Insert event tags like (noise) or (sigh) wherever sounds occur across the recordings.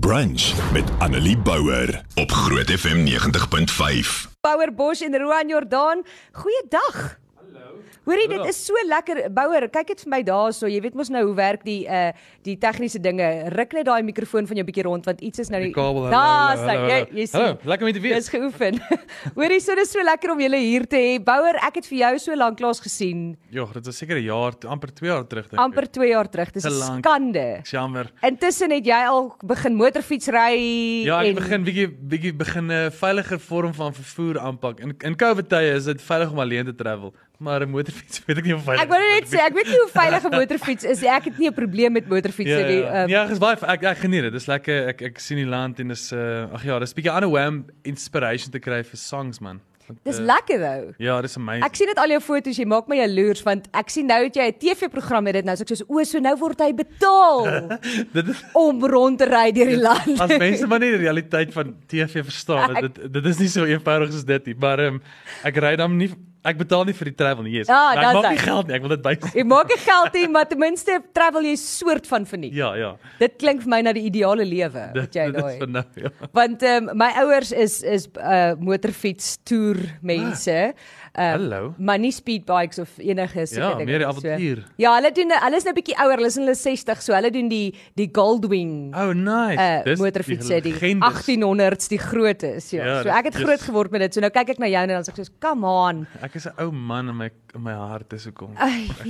Brunch met Annelie Bouwer op Groot FM 90.5. Bouwer Bosch en Roan Jordaan. Goeiedag. Hoorie, dit is so lekker. Bouer, kyk net vir my daarso. Jy weet mos nou hoe werk die uh die tegniese dinge. Ruk net daai mikrofoon van jou bietjie rond want iets is nou Die kabel, hallo, Daar hallo, sê hallo, jy hallo. jy Hallo, sien. lekker om te weet. Dis geoefen. (laughs) Hoorie, so dis so lekker om julle hier te hê. Bouer, ek het vir jou so lank laas gesien. Ja, dit was seker 'n jaar, amper 2 jaar terug dink ek. amper 2 jaar terug. Dis 'n skande. Ek's jammer. Intussen het jy al begin motorfiets ry Ja, ek en begin bietjie bietjie begin 'n veiliger vorm van vervoer aanpak. In in COVID tye is dit veilig om alleen te travel, maar 'n motorfiets (laughs) weet ek nie of veilig Ek wou net sê, ek weet nie hoe veilig 'n (laughs) motorfiets is nie. Ek het nie 'n probleem met motorfietsse Ja, nie. ja. Ehm, ja, dis baie ek ek geniet dit. Dis lekker. Ek ek sien die land en dis uh ag ja, dis bietjie ander wham inspiration te kry vir songs man. Dis eh, lekker though. Ja, dis amazing. Ek sien dit al jou foto's, jy maak my jaloers want ek sien nou dat jy 'n TV-program het dit nou so ek soos o, so nou word hy betaal (laughs) dit is om rond te ry deur die land. As mense maar nie die realiteit van TV verstaan, Ek- dit dit is nie so eenvoudig soos dit nie, maar um, ek ry dan nie ek betaal nie vir die travel nie. Yes. Ja, dis ek maak hy. nie geld nie, ek wil dit by. Jy maak nie geld nie, maar ten minste travel jy soort van verniet. Ja, ja. Dit klink vir my na die ideale lewe wat jy daai. vir nou, ja. Want ehm um, my ouers is is uh motorfiets toer mense. Ehm Hallo. maar nie speedbikes of enige sulke Ja, dinge. meer die avontuur. So, ja, hulle doen hulle is nou bietjie ouer, hulle is in hulle 60, so hulle doen die die Goldwing. Oh, nice. uh Dis motorfietsse die legendes. 1800s die grootes ja. Ja, so ek het groot geword met dit. So nou kyk ek na jou en dan sê ek soos come on. Ek is 'n ou man in my in my hart is hoekom. Ag,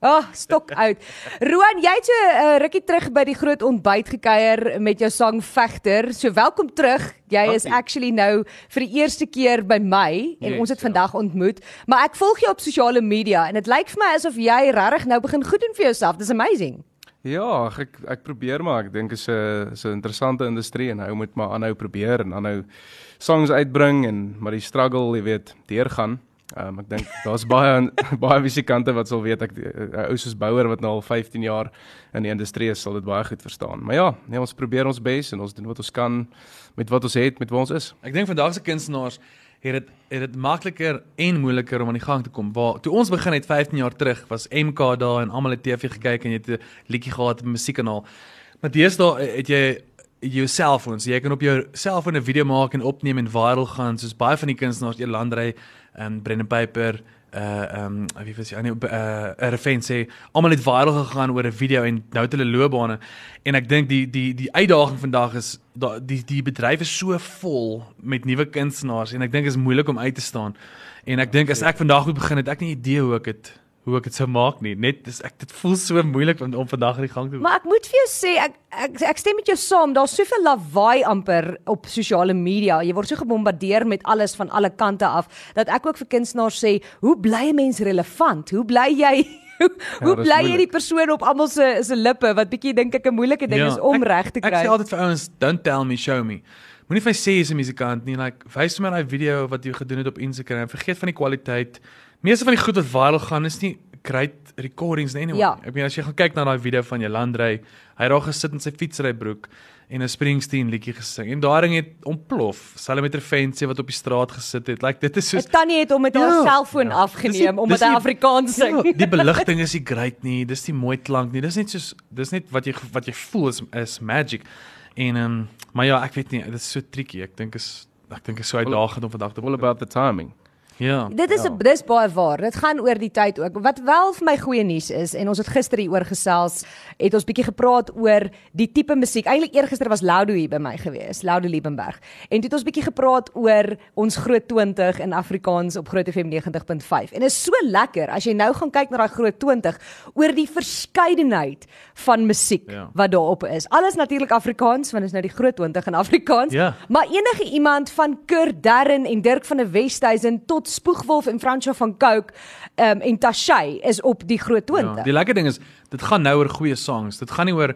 oh, stok uit. Roan, jy het so 'n uh, rukkie terug by die groot ontbyt gekuier met jou sang Vegter. So welkom terug. Jy is Dankie. actually nou vir die eerste keer by my en Yes, ons het ja. Vandag ontmoet. Maar ek volg jou op sosiale media en dit lyk vir my asof jy regtig nou begin goed doen vir jouself. Dis amazing. Ja, ek ek probeer maar ek dink is 'n is 'n interessante industrie en hou moet maar aanhou probeer en aanhou songs uitbring en maar die struggle, jy weet, deurgaan. Um, ek dink daar's (laughs) baie baie musikante wat sal weet ek 'n ou soos Bouwer wat nou al 15 jaar in die industrie is, sal dit baie goed verstaan. Maar ja, nee, ons probeer ons bes en ons doen wat ons kan met wat ons het, met waar ons is. Ek dink vandag se kunstenaars het dit het dit makliker en moeiliker om aan die gang te kom. Waar toe ons begin het 15 jaar terug, was MK daar en almal het TV gekyk en jy het 'n liedjie gehad op 'n musiekkanaal. Maar deesdae het jy jou selfoon, so jy kan op jou selfoon 'n video maak en opneem en viral gaan soos baie van die kunstenaars, Elandrey en Brendan Piper uh ehm um, wie was jy? Nee, uh Refén sê almal het viral gegaan oor 'n video en nou het hulle loopbane en ek dink die die die uitdaging vandag is da, die die bedryf is so vol met nuwe kunstenaars en ek dink dit is moeilik om uit te staan. En ek dink as ek vandag moet begin het ek nie idee hoe ek dit hoe ek dit sou maak nie. Net dis ek dit voel so moeilik om, om vandag aan die gang te Maar ek moet vir jou sê ek ek, ek stem met jou saam. Daar's soveel lawaai amper op sosiale media. Jy word so gebombardeer met alles van alle kante af dat ek ook vir kunstenaars sê, hoe bly 'n mens relevant? Hoe bly jy (laughs) Hoe, hoe dis bly jy die persoon op almal se se lippe wat bietjie dink ek 'n moeilike ding is om ek- reg te Ek kry? sê altyd vir ouens, don't tell me, show me. Moenie vir my sê jy's 'n musikant nie, like wys my daai video wat jy gedoen het op Instagram. Vergeet van die kwaliteit. Meeste van die goed wat viral gaan is nie great recordings nie anyway. Ja. Ek bedoel as jy gaan kyk na daai video van Jolandrey, hy het daar gesit in sy fietsrybroek en 'n Springsteen liedjie gesing en daai ding het ontplof. Hulle met 'n fancy wat op die straat gesit het. Like dit is soos Dit tannie het hom met haar Ja. selfoon Ja. afgeneem omdat dis hy nie- Afrikaans sing. Ja, die beligting is nie great nie. Dis nie mooi klank nie. Dis net soos dis net wat jy wat jy voel is is magic. En ehm um, maar ja, ek weet nie, dit is so tricky. Ek dink is ek dink is so uitdagend om vandag te All about the timing. Ja. Dit is Ja. dis baie waar. Dit gaan oor die tyd ook. Wat wel vir my goeie nuus is en ons het gister hieroor gesels, het ons bietjie gepraat oor die tipe musiek. Eintlik eergister was Laudo hier by my gewees, Laudo Liebenberg. En toe het ons bietjie gepraat oor ons Groot 20 in Afrikaans op Groot FM 90.5. En is so lekker as jy nou gaan kyk na daai Groot 20 oor die verskeidenheid van musiek Ja. wat daarop is. Alles natuurlik Afrikaans want dit is nou die Groot 20 in Afrikaans. Ja. Maar enige iemand van Kurt Darren en Dirk van der Westhuizen tot Spoegwolf en Fransjo van Cooke um, en Tashay is op die Groot 20. Ja, die lekker ding is dit gaan nou oor goeie songs. Dit gaan nie oor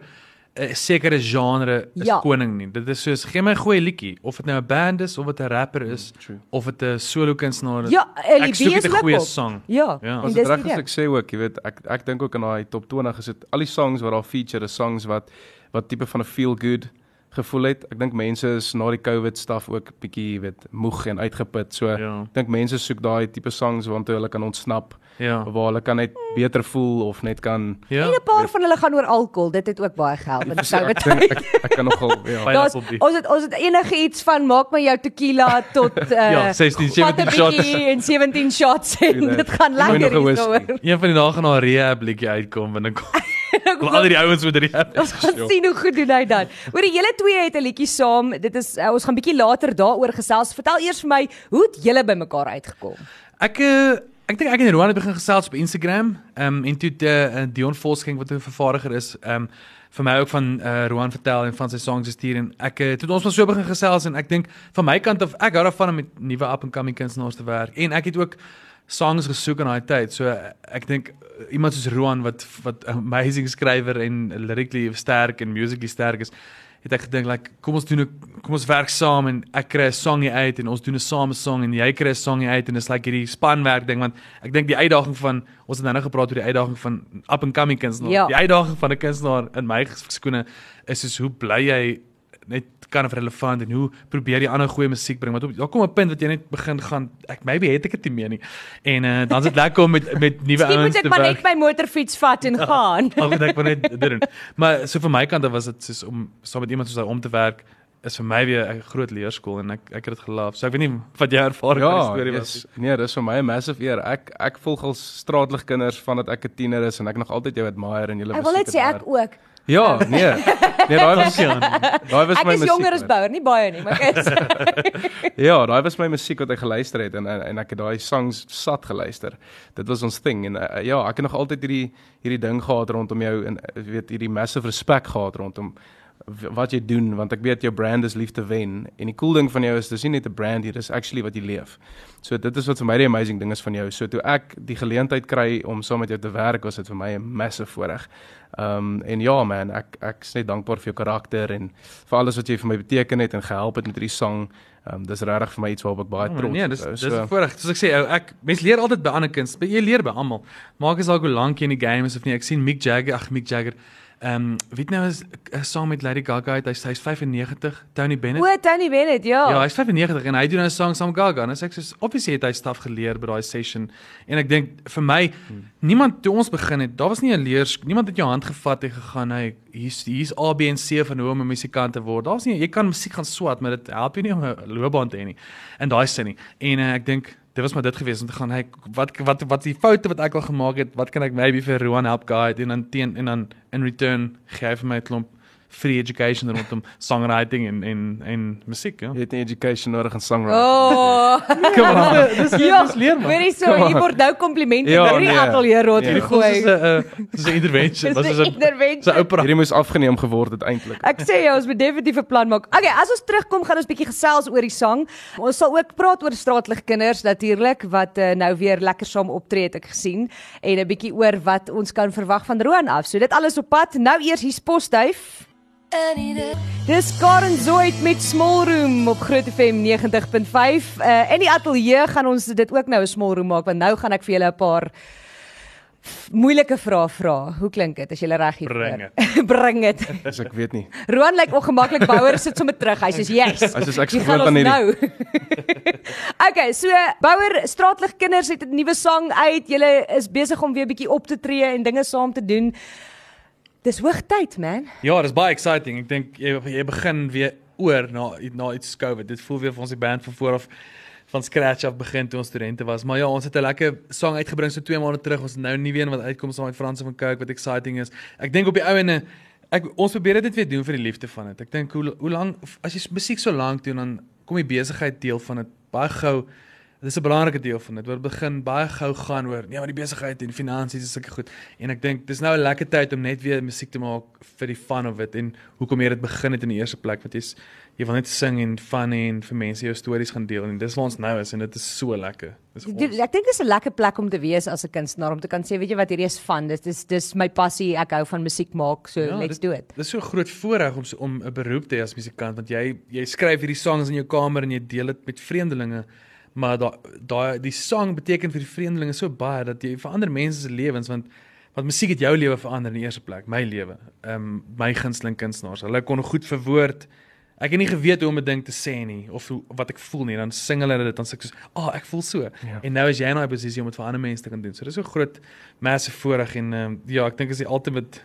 'n sekere genre is Ja. koning nie. Dit is soos gee my 'n goeie liedjie of dit nou 'n band is of dit 'n rapper is true. of dit 'n solo kunstenaar is. Ja, ek soek 'n goeie op. song. Ja, Ja. en As dis dit reg is ek sê ook, jy weet, ek ek dink ook in daai top 20 is dit al die songs wat daar feature, is songs wat wat tipe van 'n feel good gevoel het. Ek dink mense is na die COVID staf ook bietjie weet moeg en uitgeput. So Ja. ek dink mense soek daai tipe songs waartoe hulle kan ontsnap Ja. waar hulle kan net beter voel of net kan Ja. En 'n paar van hulle gaan oor alkohol. Dit het ook baie gehelp in die ek, COVID. dink ek, ek kan (laughs) nogal ja. Daar's ons het ons het enigiets van maak maar jou tequila tot uh, (laughs) Ja, 16, 17 vat 'n shots. en 17 shots en dit gaan lekker hier daaroor. Een van die dae gaan daar 'n rehab liedjie uitkom en dan kom (laughs) kom al die ouens met rehab. Ons gaan sien hoe goed doen hy dan. Oor die hele twee het 'n liedjie saam. Dit is uh, ons gaan bietjie later daaroor gesels. Vertel eers vir my, hoe het julle bymekaar uitgekom? Ek uh, ek dink ek en Roan het begin gesels op Instagram. Ehm um, en toe het uh, Dion Volsking wat 'n vervaardiger is, ehm um, vir my ook van uh, Roan vertel en van sy songs gestuur en ek uh, toe het ons maar so begin gesels en ek dink van my kant af ek hou daarvan om met nuwe up and coming kunstenaars te werk en ek het ook songs gesoek in daai tyd. So ek dink uh, iemand soos Roan wat wat amazing skrywer en lyrically sterk en musically sterk is, het ek gedink like kom ons doen 'n kom ons werk saam en ek kry 'n song hier uit en ons doen 'n same song en jy kry 'n song hier uit en dis like hierdie spanwerk ding want ek dink die uitdaging van ons het nou nou gepraat oor die uitdaging van up and coming kunstenaar. Ja. Die uitdaging van 'n kunstenaar in my skoene is soos hoe bly jy net kan of relevant en hoe probeer jy ander goeie musiek bring want op daar kom 'n punt wat jy net begin gaan ek maybe het ek dit nie meer nie en uh, dan is dit lekker om met met (laughs) nuwe ouens moet te ek maar werk. net my motorfiets vat en gaan. (laughs) Al moet ek maar net dit (laughs) doen. Maar so vir my kant af was dit soos om saam met iemand soos hy om te werk is vir my weer 'n groot leerskool en ek ek het dit gelief. So ek weet nie wat jou ervaring Ja, storie was. yes, nee, dis vir my 'n massive eer. Ek ek volg al straatligkinders vandat ek 'n tiener is en ek nog altyd jou admire en julle Ek wil net sê ek ook. Ja, nee. Nee, daai was daai was Ek my is jonger as musiek. Bouer, nie baie nie, maar ek is. (laughs) Ja, daai was my musiek wat ek geluister het en en, en ek het daai songs sat geluister. Dit was ons ding en uh, ja, ek het nog altyd hierdie hierdie ding gehad rondom jou en uh, weet hierdie massive respek gehad rondom wat jy doen want ek weet jou brand is lief te wen en die cool ding van jou is dis nie net 'n brand hier dis actually wat jy leef. So dit is wat vir my die amazing ding is van jou. So toe ek die geleentheid kry om saam met jou te werk was dit vir my 'n massive voorreg. Um en ja man, ek ek is net dankbaar vir jou karakter en vir alles wat jy vir my beteken het en gehelp het met hierdie sang. Um dis regtig vir my iets waarop ek baie Oh, trots nee, dis is. dis 'n voorreg. Soos ek sê, ou, ek mens leer altyd by ander kuns. Jy leer by almal. Maak as dalk hoe lank jy in die game is of nie. Ek sien Mick Jagger, ag Mick Jagger. Ehm um, weet nou is 'n song met Lady Gaga uit. Hy's hy's 95, Tony Bennett. O, Tony Bennett, ja. Ja, hy's 95 en hy doen 'n song saam met Gaga. En as ek soos obviously het hy staf geleer by daai session. En ek dink vir my Hmm. niemand toe ons begin het, daar was nie 'n leers niemand het jou hand gevat en gegaan, hey, hier's hier's A B en C van hoe om 'n musikant te word. Daar's nie jy kan musiek gaan swat, maar dit help jou nie om 'n loopbaan te hê nie. In daai sin nie. En uh, ek dink dit was maar dit gewees om te gaan, hey, wat wat wat die foute wat ek al gemaak het, wat kan ek maybe vir Roan help guide? En dan teen en dan in return gee hy vir my 'n klomp free education rondom songwriting en en en musiek, ja. Jy het nie education nodig in songwriting. Oh. (laughs) Kom aan. (laughs) Dis Ja, dis leer man. Hoorie so, Come hier on. word nou komplimente Ja, oor die nee. ateljee rond. Dis gegooi. 'n uh, dis 'n intervention. Dis Dis 'n 'n intervention. Dis 'n opera. Hierdie moes afgeneem geword het eintlik. Ek sê jou, ons moet definitief 'n plan maak. Okay, as ons terugkom, gaan ons bietjie gesels oor die sang. Ons sal ook praat oor straatligkinders natuurlik wat uh, nou weer lekker saam optree het ek gesien en 'n bietjie oor wat ons kan verwag van Roan af. So dit alles op pad. Nou eers hier's Postduif. Dis Karen Zoid met Small Room op Groot FM 90.5. Uh in die ateljee gaan ons dit ook nou 'n small room maak want nou gaan ek vir julle 'n paar moeilike vrae vra. Hoe klink dit as jy reg hier Bring (laughs) Bring dit. Dis ek weet nie. Roan lyk ongemaklik. Bouer sit sommer terug. Hy sê yes. Ek's Hier gaan gewoond aan ons hierdie. nou. (laughs) okay, so Bouer Straatlig Kinders het 'n nuwe sang uit. Julle is besig om weer bietjie op te tree en dinge saam te doen. Dis hoogtyd, man. Ja, dis baie exciting. Ek dink jy jy begin weer oor na na iets COVID. Dit voel weer vir ons die band van voor af van scratch af begin toe ons studente was. Maar ja, ons het 'n lekker song uitgebring so 2 maande terug. Ons het nou 'n nuwe een wat uitkom saam met Franse van Coke wat exciting is. Ek dink op die ou ende ek ons probeer dit weer doen vir die liefde van dit. Ek dink hoe hoe lank as jy musiek so lank doen dan kom die besigheid deel van dit baie gou Dit is 'n belangrike deel van dit. Dit begin baie gou gaan oor nee, maar die besigheid en finansies is sulke goed. En ek dink dis nou 'n lekker tyd om net weer musiek te maak vir die fun of it en hoekom jy dit begin het in die eerste plek want jy's jy wil net sing en fun en vir mense jou stories gaan deel en dis waar ons nou is en dit is so lekker. Dis awesome. Ek dink dis 'n lekker plek om te wees as 'n kunstenaar om te kan sê, weet jy wat, hierdie is van. Dis dis dis my passie. Ek hou van musiek maak, so Ja, let's dit- do it. Dis so groot voorreg om so, om 'n beroep te hê as musikant want jy jy skryf hierdie songs in jou kamer en jy deel dit met vreemdelinge. Maar daai daai die song beteken vir die vreemdelinge so baie dat jy verander mense se lewens want Want musiek het jou lewe verander in die eerste plek, my lewe. Ehm um, my gunsteling kunstenaars. Hulle kon goed verwoord. Ek het nie geweet hoe om 'n ding te sê nie of hoe, wat ek voel nie. Dan sing hulle dit dan sê ek so, "Ag, oh, ek voel so." Ja. En nou is jy in daai posisie om dit vir ander mense te kan doen. So dis so groot massive voorreg en ehm um, ja, ek dink is die ultimate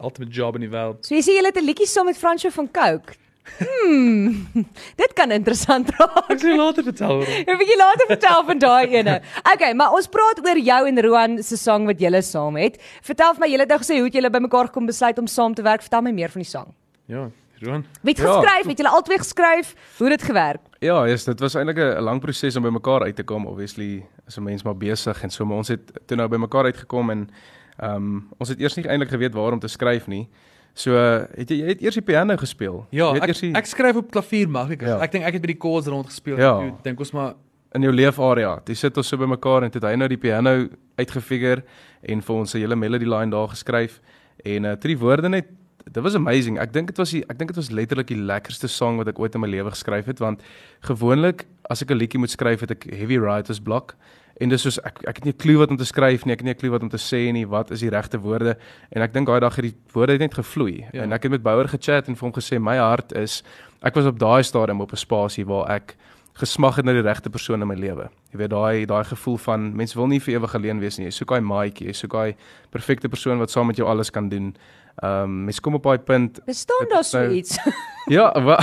ultimate job in die wêreld. So jy sê jy het 'n liedjie saam met Fransjo van Coke. Hmm. (laughs) Dit kan interessant raak. Ek sal later vertel oor. 'n bietjie later vertel van daai ene. Okay, maar ons praat oor jou en Roan se sang wat julle saam het. Vertel vir my, julle het nou gesê hoe het julle bymekaar gekom besluit om saam te werk? Vertel my meer van die sang. Ja, Roan. Wie het Ja. geskryf? Het julle albei geskryf? Hoe het dit gewerk? Ja, yes, dit was eintlik 'n lang proses om by mekaar uit te kom. Obviously is 'n mens maar besig en so maar ons het toe nou by mekaar uitgekom en ehm um, ons het eers nie eintlik geweet waar om te skryf nie. So het jy, jy het eers die piano gespeel. Ja, ek, die, ek skryf op klavier makliker. Ja. Ek dink ek het by die chords rond gespeel. Ja. Toe dink ons maar in jou leefarea. Jy sit ons so by mekaar en toe het hy nou die piano uitgefigure en vir ons 'n hele melody line daar geskryf en uh, die woorde net dit was amazing. Ek dink dit was die, ek dink dit was letterlik die lekkerste song wat ek ooit in my lewe geskryf het want gewoonlik as ek 'n liedjie moet skryf het ek heavy writer's block en dis soos ek ek het nie 'n klou wat om te skryf nie, ek het nie 'n klou wat om te sê nie, wat is die regte woorde en ek dink daai dag het die woorde net gevloei Ja. en ek het met Bouwer gechat en vir hom gesê my hart is ek was op daai stadium op 'n spasie waar ek gesmag het na die regte persoon in my lewe. Jy weet daai daai gevoel van mense wil nie vir ewig alleen wees nie. Jy soek daai maatjie, jy soek daai perfekte persoon wat saam met jou alles kan doen. Ehm um, mens kom op daai punt. Bestaan daar is nou- so iets? (laughs) Ja, wa,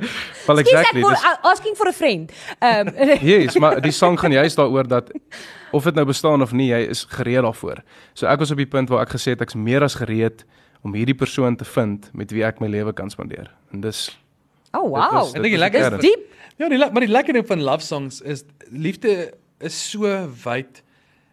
(laughs) well exactly. Dis Dis, asking for a friend. Ehm (laughs) yes, maar die sang gaan juist daaroor dat of dit nou bestaan of nie, jy is gereed daarvoor. So ek was op die punt waar ek gesê het ek's meer as gereed om hierdie persoon te vind met wie ek my lewe kan spandeer. En dis Oh dit wow. was- Ek dit dink die was lekkerste- Dis diep. Ja, die maar die lekker ding van love songs is liefde is so wyd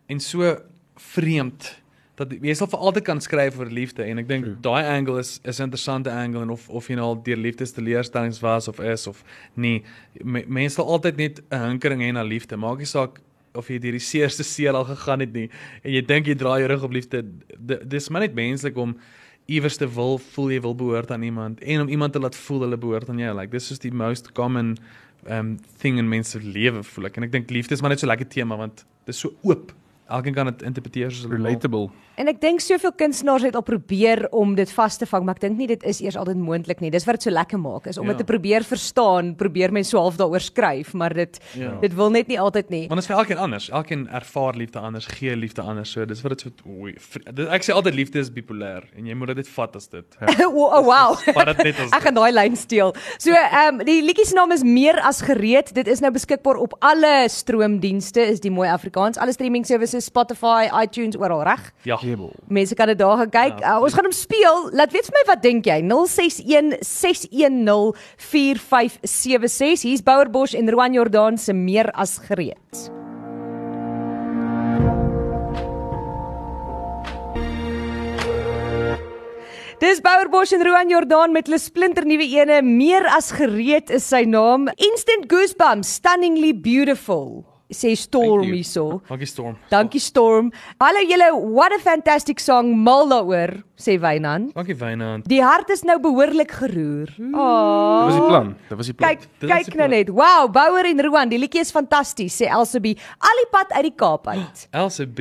en so vreemd dat jy sal vir altyd kan skryf oor liefde en ek dink daai angle is is 'n interessante angle en of of jy nou al deur liefdesteleurstellings was of is of nie. Me, mense sal altyd net 'n hinkering hê na liefde. Maak nie saak of jy deur die seerste seer al gegaan het nie en jy dink jy draai jou rug op liefde. Dis maar net menslik om iewers te wil voel jy wil behoort aan iemand en om iemand te laat voel hulle behoort aan jou. Like this is die most common um thing in mense lewe voel ek. En ek dink liefde is maar net so lekker tema want dit is so oop elkeen kan dit interpreteer soos hulle wil relatable. En ek dink soveel kunstenaars het al probeer om dit vas te vang, maar ek dink nie dit is eers altyd moontlik nie. Dis wat dit so lekker maak, is om Ja. dit te probeer verstaan, probeer mense so half daaroor skryf, maar dit Ja. dit wil net nie altyd nie. Want dit is vir elkeen anders. Elkeen ervaar liefde anders, gee liefde anders. So dis wat dit so oei. Ek sê altyd liefde is bipolêr en jy moet dit vat as dit. (laughs) oh, oh wow. Vat dit net as (laughs) Ek gaan daai lyn steel. So ehm um, die liedjie se naam is Meer as gereed. Dit is nou beskikbaar op alle stroomdienste, is die mooi Afrikaans. Alle streaming services, Spotify, iTunes oral reg. Ja. Mense kan dit daar gaan kyk. Ja, uh, ons gaan hom speel. Laat weet vir my wat dink jy? 061 610 4576. Hier's Bouer Bosch en Roan Jordan se Meer as gereed. Dis Bouer Bosch en Roan Jordan met hulle splinter nuwe ene Meer as gereed is sy naam. Instant goosebumps, stunningly beautiful. Sê Storm hierso. (laughs) Dankie Storm. Dankie Storm. Hallo julle, what a fantastic song mal daaroor, sê Wynand. Dankie Wynand. Die hart is nou behoorlik geroer. Dit Oh. was die plan. Dit was die plan. Kyk, Dit kyk nou plan. net. Wow, Bouer en Roan, die liedjie is fantasties, sê Elsabie. Al die pad uit die Kaap uit. (gasps) Elsa B.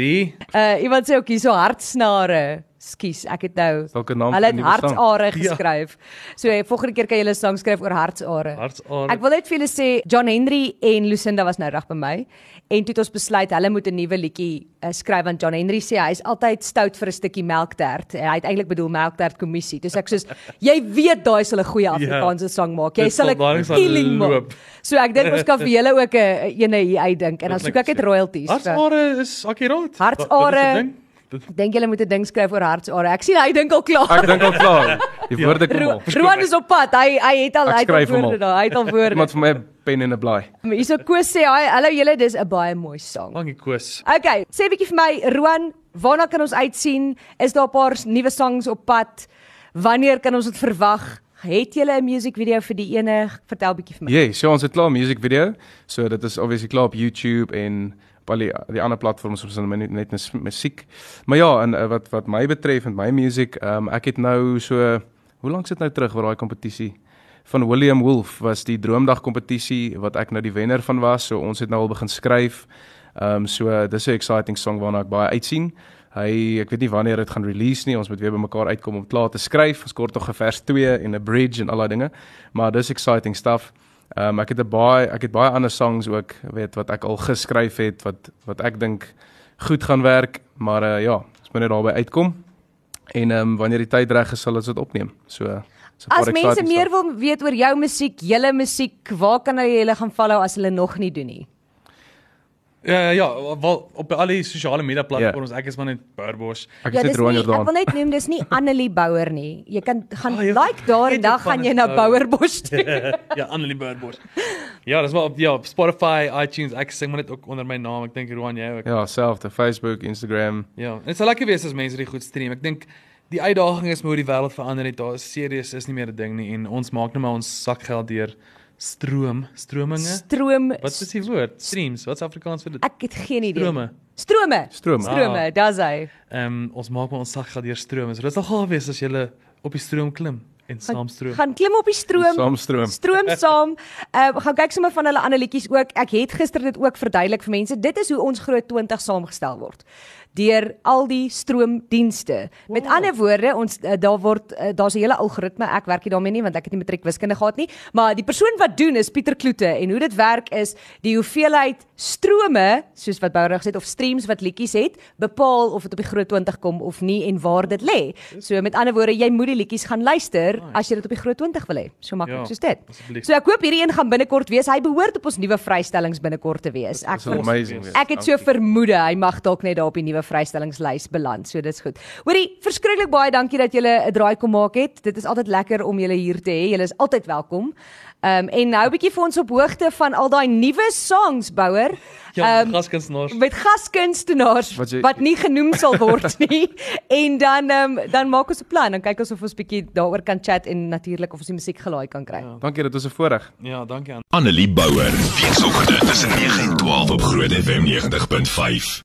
Uh iemand sê ook hier so hartsnare. Skus, ek het nou Hulle het hartsare Ja. geskryf. So eh, volgende keer kan jy 'n sang skryf oor hartsare. Hartsare. Ek wil net vir julle sê John Henry en Lucinda was nou reg by my en toe het ons besluit hulle moet 'n nuwe liedjie uh, skryf want John Henry sê hy is altyd stout vir 'n stukkie melktert. Hy het eintlik bedoel melktert kommissie. Dis ek soos (laughs) jy weet daai sal 'n goeie Afrikaanse sang maak. Jy sal 'n killing maak. loop. So ek dink ons kan vir julle ook 'n ene hier uitdink en dan soek ek net royalties. Hartsare is akkuraat. Hartsare. Ek dink julle moet 'n ding skryf oor hartsare. Ek sien hy dink al klaar. Ek dink al klaar. Die Ja. woorde kom al. Roan is op pad. Hy hy het al hy het al woorde al. daar. Hy het al woorde. Iemand vir my pen en 'n blaai. Maar Hierso Koos sê hy, hallo julle, dis 'n baie mooi sang. Dankie Koos. Okay, sê bietjie vir my, Roan, waarna kan ons uitsien? Is daar 'n paar nuwe songs op pad? Wanneer kan ons dit verwag? Het julle 'n musiekvideo vir die ene? Vertel bietjie vir my. Ja, so ons het klaar 'n music video. So dit is obviously klaar op YouTube en op al die die ander platforms ons net net mus- musiek. Maar ja, en uh, wat wat my betref met my musiek, ehm um, ek het nou so hoe lank sit nou terug waar daai kompetisie van William Wolf was die droomdag kompetisie wat ek nou die wenner van was. So ons het nou al begin skryf. Ehm um, so dis 'n exciting song waarna ek baie uitsien. Hy ek weet nie wanneer dit gaan release nie. Ons moet weer bymekaar uitkom om klaar te skryf. Ons kort nog 'n vers 2 en 'n bridge en al daai dinge. Maar dis exciting stuff. Ehm um, ek het 'n baie ek het baie ander songs ook, weet wat ek al geskryf het wat wat ek dink goed gaan werk, maar uh, ja, ons moet net daarby uitkom. En ehm um, wanneer die tyd reg is, sal ons dit opneem. So As mense meer wil weet oor jou musiek, julle musiek, waar kan hulle julle gaan follow as hulle nog nie doen nie? Ja ja, wel op al die sosiale media platforms, ek is maar net Burbush. Ek Ja, is Roan nie, ek wil net noem dis nie Annelie Bouwer nie. Jy kan (laughs) gaan Oh, jy- like daar en dan gaan jy na oh. Bouwerbos toe. (laughs) ja, Annelie Burbush. Ja, dis maar op ja, op Spotify, iTunes, ek sing maar net ook onder my naam. Ek dink Roan jy ook. Ja, selfde Facebook, Instagram. Ja, dit sal lekker wees as mense dit goed stream. Ek dink die uitdaging is hoe die wêreld verander het. Daar is serieus is nie meer 'n ding nie en ons maak net maar ons sakgeld deur stroom, strominge. Stroom. Wat is die woord? Streams. Wat's Afrikaans vir dit? Ek het geen idee. Strome. Strome. Strome. Strome, Ah. daar's hy. Ehm um, ons maak maar ons sakgeld deur strome. So dit sal gaaf wees as jy op die stroom klim en saam stroom. Gaan klim op die stroom. Saamstroom. Stroom saam. (laughs) Ehm uh, gaan kyk sommer van hulle ander liedjies ook. Ek het gister dit ook verduidelik vir mense. Dit is hoe ons groot 20 saamgestel word deur al die stroomdienste. Wow. Met ander woorde, ons uh, daar word uh, daar's 'n hele algoritme. Ek werk nie daarmee nie want ek het nie matriek wiskunde gehad nie, maar die persoon wat doen is Pieter Kloete en hoe dit werk is die hoeveelheid strome, soos wat gesê het of streams wat liedjies het, bepaal of dit op die groot 20 kom of nie en waar dit lê. So met ander woorde, jy moet die liedjies gaan luister as jy dit op die groot 20 wil hê. So maklik Ja, soos dit. asseblief. So ek hoop hierdie een gaan binnekort wees. Hy behoort op ons nuwe vrystellings binnekort te wees. Ek amazing. Ek het so vermoed hy mag dalk net daar op die nuwe vrystellingslys beland. So dis goed. Hoorie, verskriklik baie dankie dat julle 'n draai kom maak het. Dit is altyd lekker om julle hier te hê. Julle is altyd welkom. Ehm um, en nou 'n bietjie vir ons op hoogte van al daai nuwe songs bouer. Ja, Ehm, gaskunstenaars. met gaskunstenaars Wat jy- wat nie genoem sal word nie. (laughs) en dan ehm um, dan maak ons 'n plan. Dan kyk ons of ons bietjie daaroor kan chat en natuurlik of ons die musiek gelaai kan kry. Ja. Dankie, dit was 'n voorreg. Ja, dankie aan. Annelie Bouwer. Weekoggend tussen 9 en 12 op Groot FM 90.5.